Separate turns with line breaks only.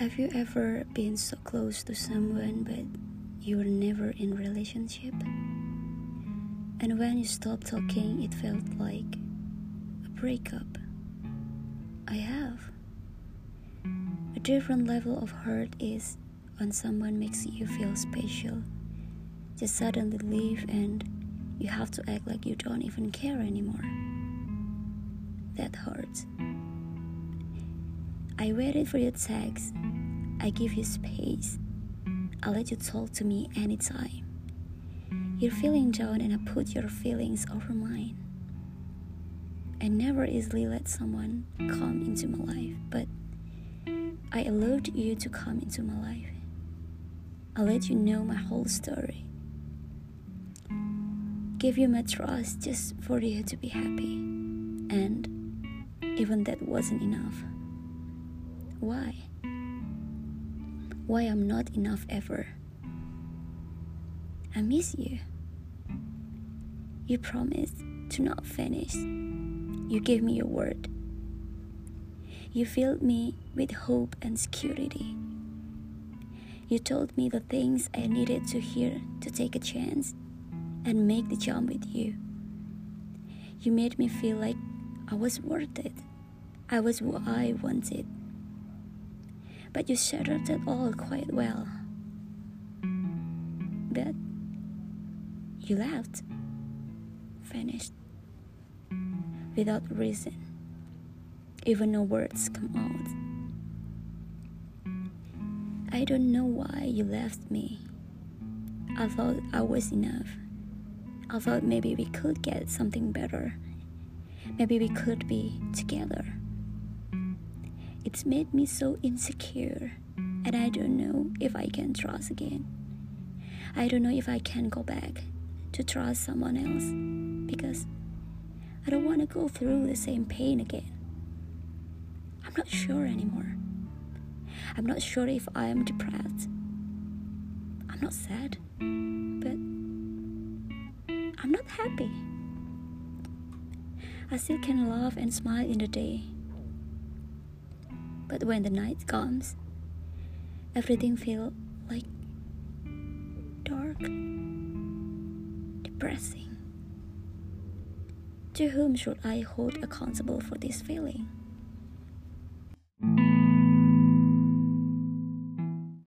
Have you ever been so close to someone but you were never in relationship? And when you stopped talking, it felt like a breakup. I have. A different level of hurt is when someone makes you feel special, just suddenly leave and you have to act like you don't even care anymore. That hurts. I waited for your text. I give you space. I let you talk to me anytime. You're feeling down and I put your feelings over mine. I never easily let someone come into my life, but I allowed you to come into my life. I let you know my whole story. Give you my trust just for you to be happy. And even that wasn't enough. Why? Why I'm not enough ever? I miss you. You promised to not finish. You gave me your word. You filled me with hope and security. You told me the things I needed to hear to take a chance and make the jump with you. You made me feel like I was worth it. I was what I wanted but you shattered it all quite well. But you left, finished, without reason, even no words come out. I don't know why you left me. I thought I was enough. I thought maybe we could get something better. Maybe we could be together. It's made me so insecure, and I don't know if I can trust again. I don't know if I can go back to trust someone else because I don't want to go through the same pain again. I'm not sure anymore. I'm not sure if I am depressed. I'm not sad, but I'm not happy. I still can laugh and smile in the day but when the night comes, everything feels like dark, depressing. To whom should I hold accountable for this feeling?